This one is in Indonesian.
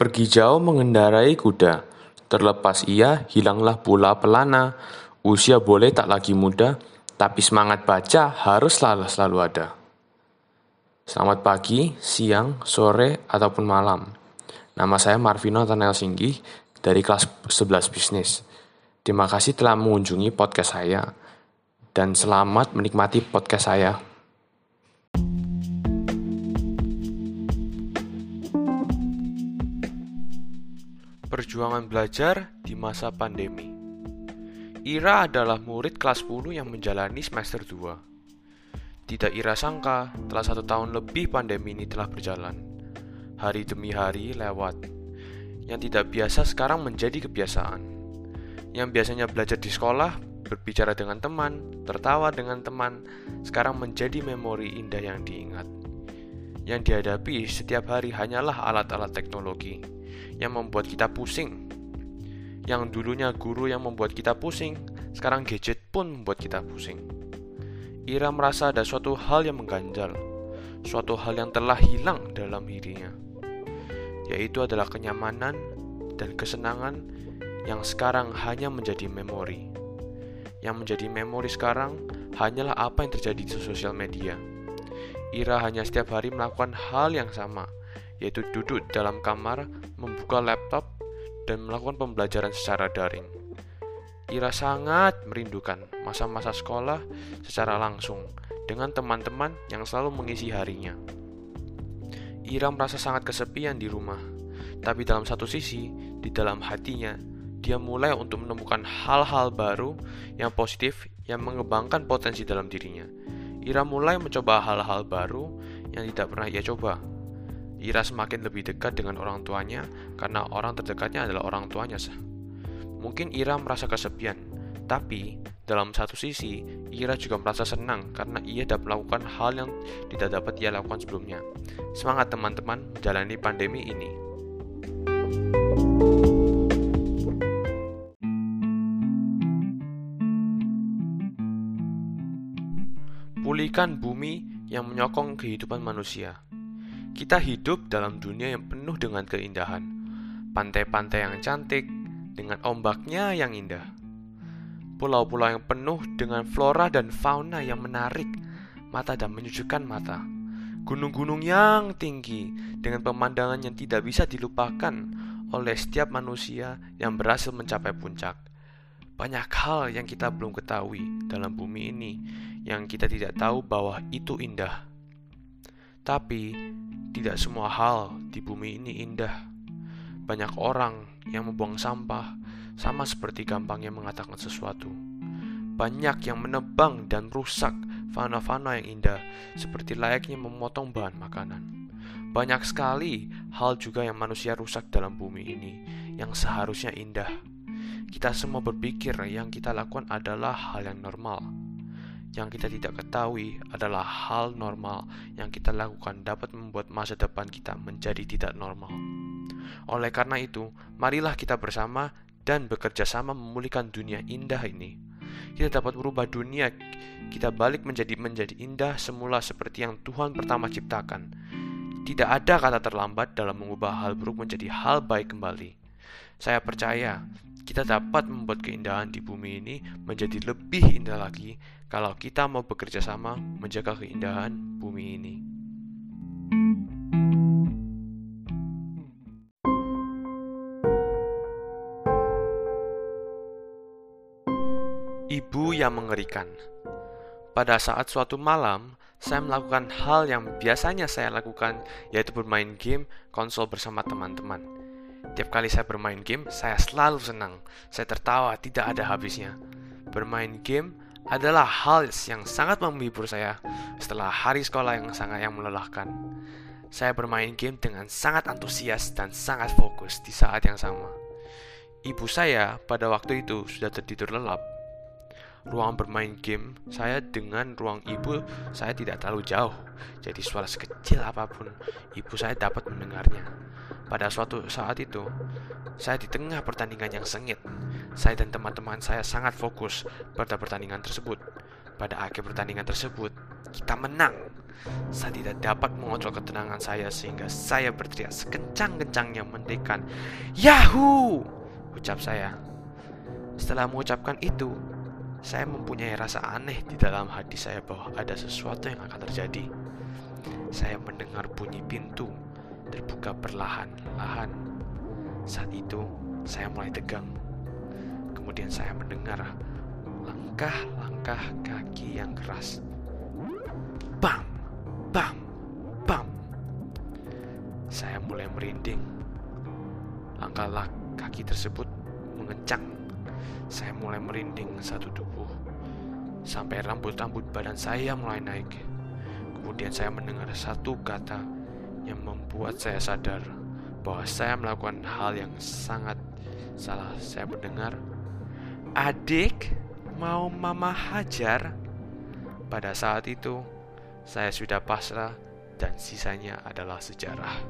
Pergi jauh mengendarai kuda, terlepas ia hilanglah pula pelana. Usia boleh tak lagi muda, tapi semangat baca harus selalu, ada. Selamat pagi, siang, sore, ataupun malam. Nama saya Marvino Tanel Singgi dari kelas 11 bisnis. Terima kasih telah mengunjungi podcast saya dan selamat menikmati podcast saya. Perjuangan belajar di masa pandemi. Ira adalah murid kelas 10 yang menjalani semester 2. Tidak Ira sangka, telah satu tahun lebih pandemi ini telah berjalan. Hari demi hari lewat. Yang tidak biasa sekarang menjadi kebiasaan. Yang biasanya belajar di sekolah, berbicara dengan teman, tertawa dengan teman, sekarang menjadi memori indah yang diingat. Yang dihadapi setiap hari hanyalah alat-alat teknologi yang membuat kita pusing. Yang dulunya guru yang membuat kita pusing, sekarang gadget pun membuat kita pusing. Ira merasa ada suatu hal yang mengganjal, suatu hal yang telah hilang dalam dirinya, yaitu adalah kenyamanan dan kesenangan yang sekarang hanya menjadi memori. Yang menjadi memori sekarang hanyalah apa yang terjadi di sosial media. Ira hanya setiap hari melakukan hal yang sama, yaitu duduk dalam kamar, membuka laptop, dan melakukan pembelajaran secara daring. Ira sangat merindukan masa-masa sekolah secara langsung dengan teman-teman yang selalu mengisi harinya. Ira merasa sangat kesepian di rumah, tapi dalam satu sisi, di dalam hatinya, dia mulai untuk menemukan hal-hal baru yang positif yang mengembangkan potensi dalam dirinya. Ira mulai mencoba hal-hal baru yang tidak pernah ia coba, Ira semakin lebih dekat dengan orang tuanya karena orang terdekatnya adalah orang tuanya. Mungkin Ira merasa kesepian, tapi dalam satu sisi, Ira juga merasa senang karena ia dapat melakukan hal yang tidak dapat ia lakukan sebelumnya. Semangat teman-teman menjalani pandemi ini. Pulihkan bumi yang menyokong kehidupan manusia. Kita hidup dalam dunia yang penuh dengan keindahan. Pantai-pantai yang cantik dengan ombaknya yang indah. Pulau-pulau yang penuh dengan flora dan fauna yang menarik mata dan menyejukkan mata. Gunung-gunung yang tinggi dengan pemandangan yang tidak bisa dilupakan oleh setiap manusia yang berhasil mencapai puncak. Banyak hal yang kita belum ketahui dalam bumi ini yang kita tidak tahu bahwa itu indah. Tapi tidak semua hal di bumi ini indah. Banyak orang yang membuang sampah, sama seperti gampangnya mengatakan sesuatu. Banyak yang menebang dan rusak fana-fana yang indah, seperti layaknya memotong bahan makanan. Banyak sekali hal juga yang manusia rusak dalam bumi ini, yang seharusnya indah. Kita semua berpikir yang kita lakukan adalah hal yang normal, yang kita tidak ketahui adalah hal normal yang kita lakukan dapat membuat masa depan kita menjadi tidak normal. Oleh karena itu, marilah kita bersama dan bekerja sama memulihkan dunia indah ini. Kita dapat merubah dunia kita balik menjadi menjadi indah semula seperti yang Tuhan pertama ciptakan. Tidak ada kata terlambat dalam mengubah hal buruk menjadi hal baik kembali. Saya percaya kita dapat membuat keindahan di bumi ini menjadi lebih indah lagi kalau kita mau bekerja sama menjaga keindahan bumi ini. Ibu yang mengerikan. Pada saat suatu malam, saya melakukan hal yang biasanya saya lakukan, yaitu bermain game konsol bersama teman-teman. Tiap kali saya bermain game, saya selalu senang. Saya tertawa, tidak ada habisnya. Bermain game adalah hal yang sangat menghibur saya setelah hari sekolah yang sangat yang melelahkan. Saya bermain game dengan sangat antusias dan sangat fokus di saat yang sama. Ibu saya pada waktu itu sudah tertidur lelap. Ruang bermain game saya dengan ruang ibu saya tidak terlalu jauh, jadi suara sekecil apa pun ibu saya dapat mendengarnya. Pada suatu saat itu, saya di tengah pertandingan yang sengit. Saya dan teman-teman saya sangat fokus pada pertandingan tersebut. Pada akhir pertandingan tersebut, kita menang. Saya tidak dapat mengontrol ketenangan saya sehingga saya berteriak sekencang-kencangnya mendekan Yahoo! Ucap saya. Setelah mengucapkan itu, saya mempunyai rasa aneh di dalam hati saya bahwa ada sesuatu yang akan terjadi. Saya mendengar bunyi pintu terbuka perlahan-lahan. Saat itu, saya mulai tegang. Kemudian saya mendengar langkah-langkah kaki yang keras. Bam! Bam! Bam! Saya mulai merinding. Langkah kaki tersebut mengencang. Saya mulai merinding satu tubuh. Sampai rambut-rambut badan saya mulai naik. Kemudian saya mendengar satu kata yang membuat saya sadar bahwa saya melakukan hal yang sangat salah. Saya mendengar, "Adik, mau mama hajar?" Pada saat itu, saya sudah pasrah dan sisanya adalah sejarah.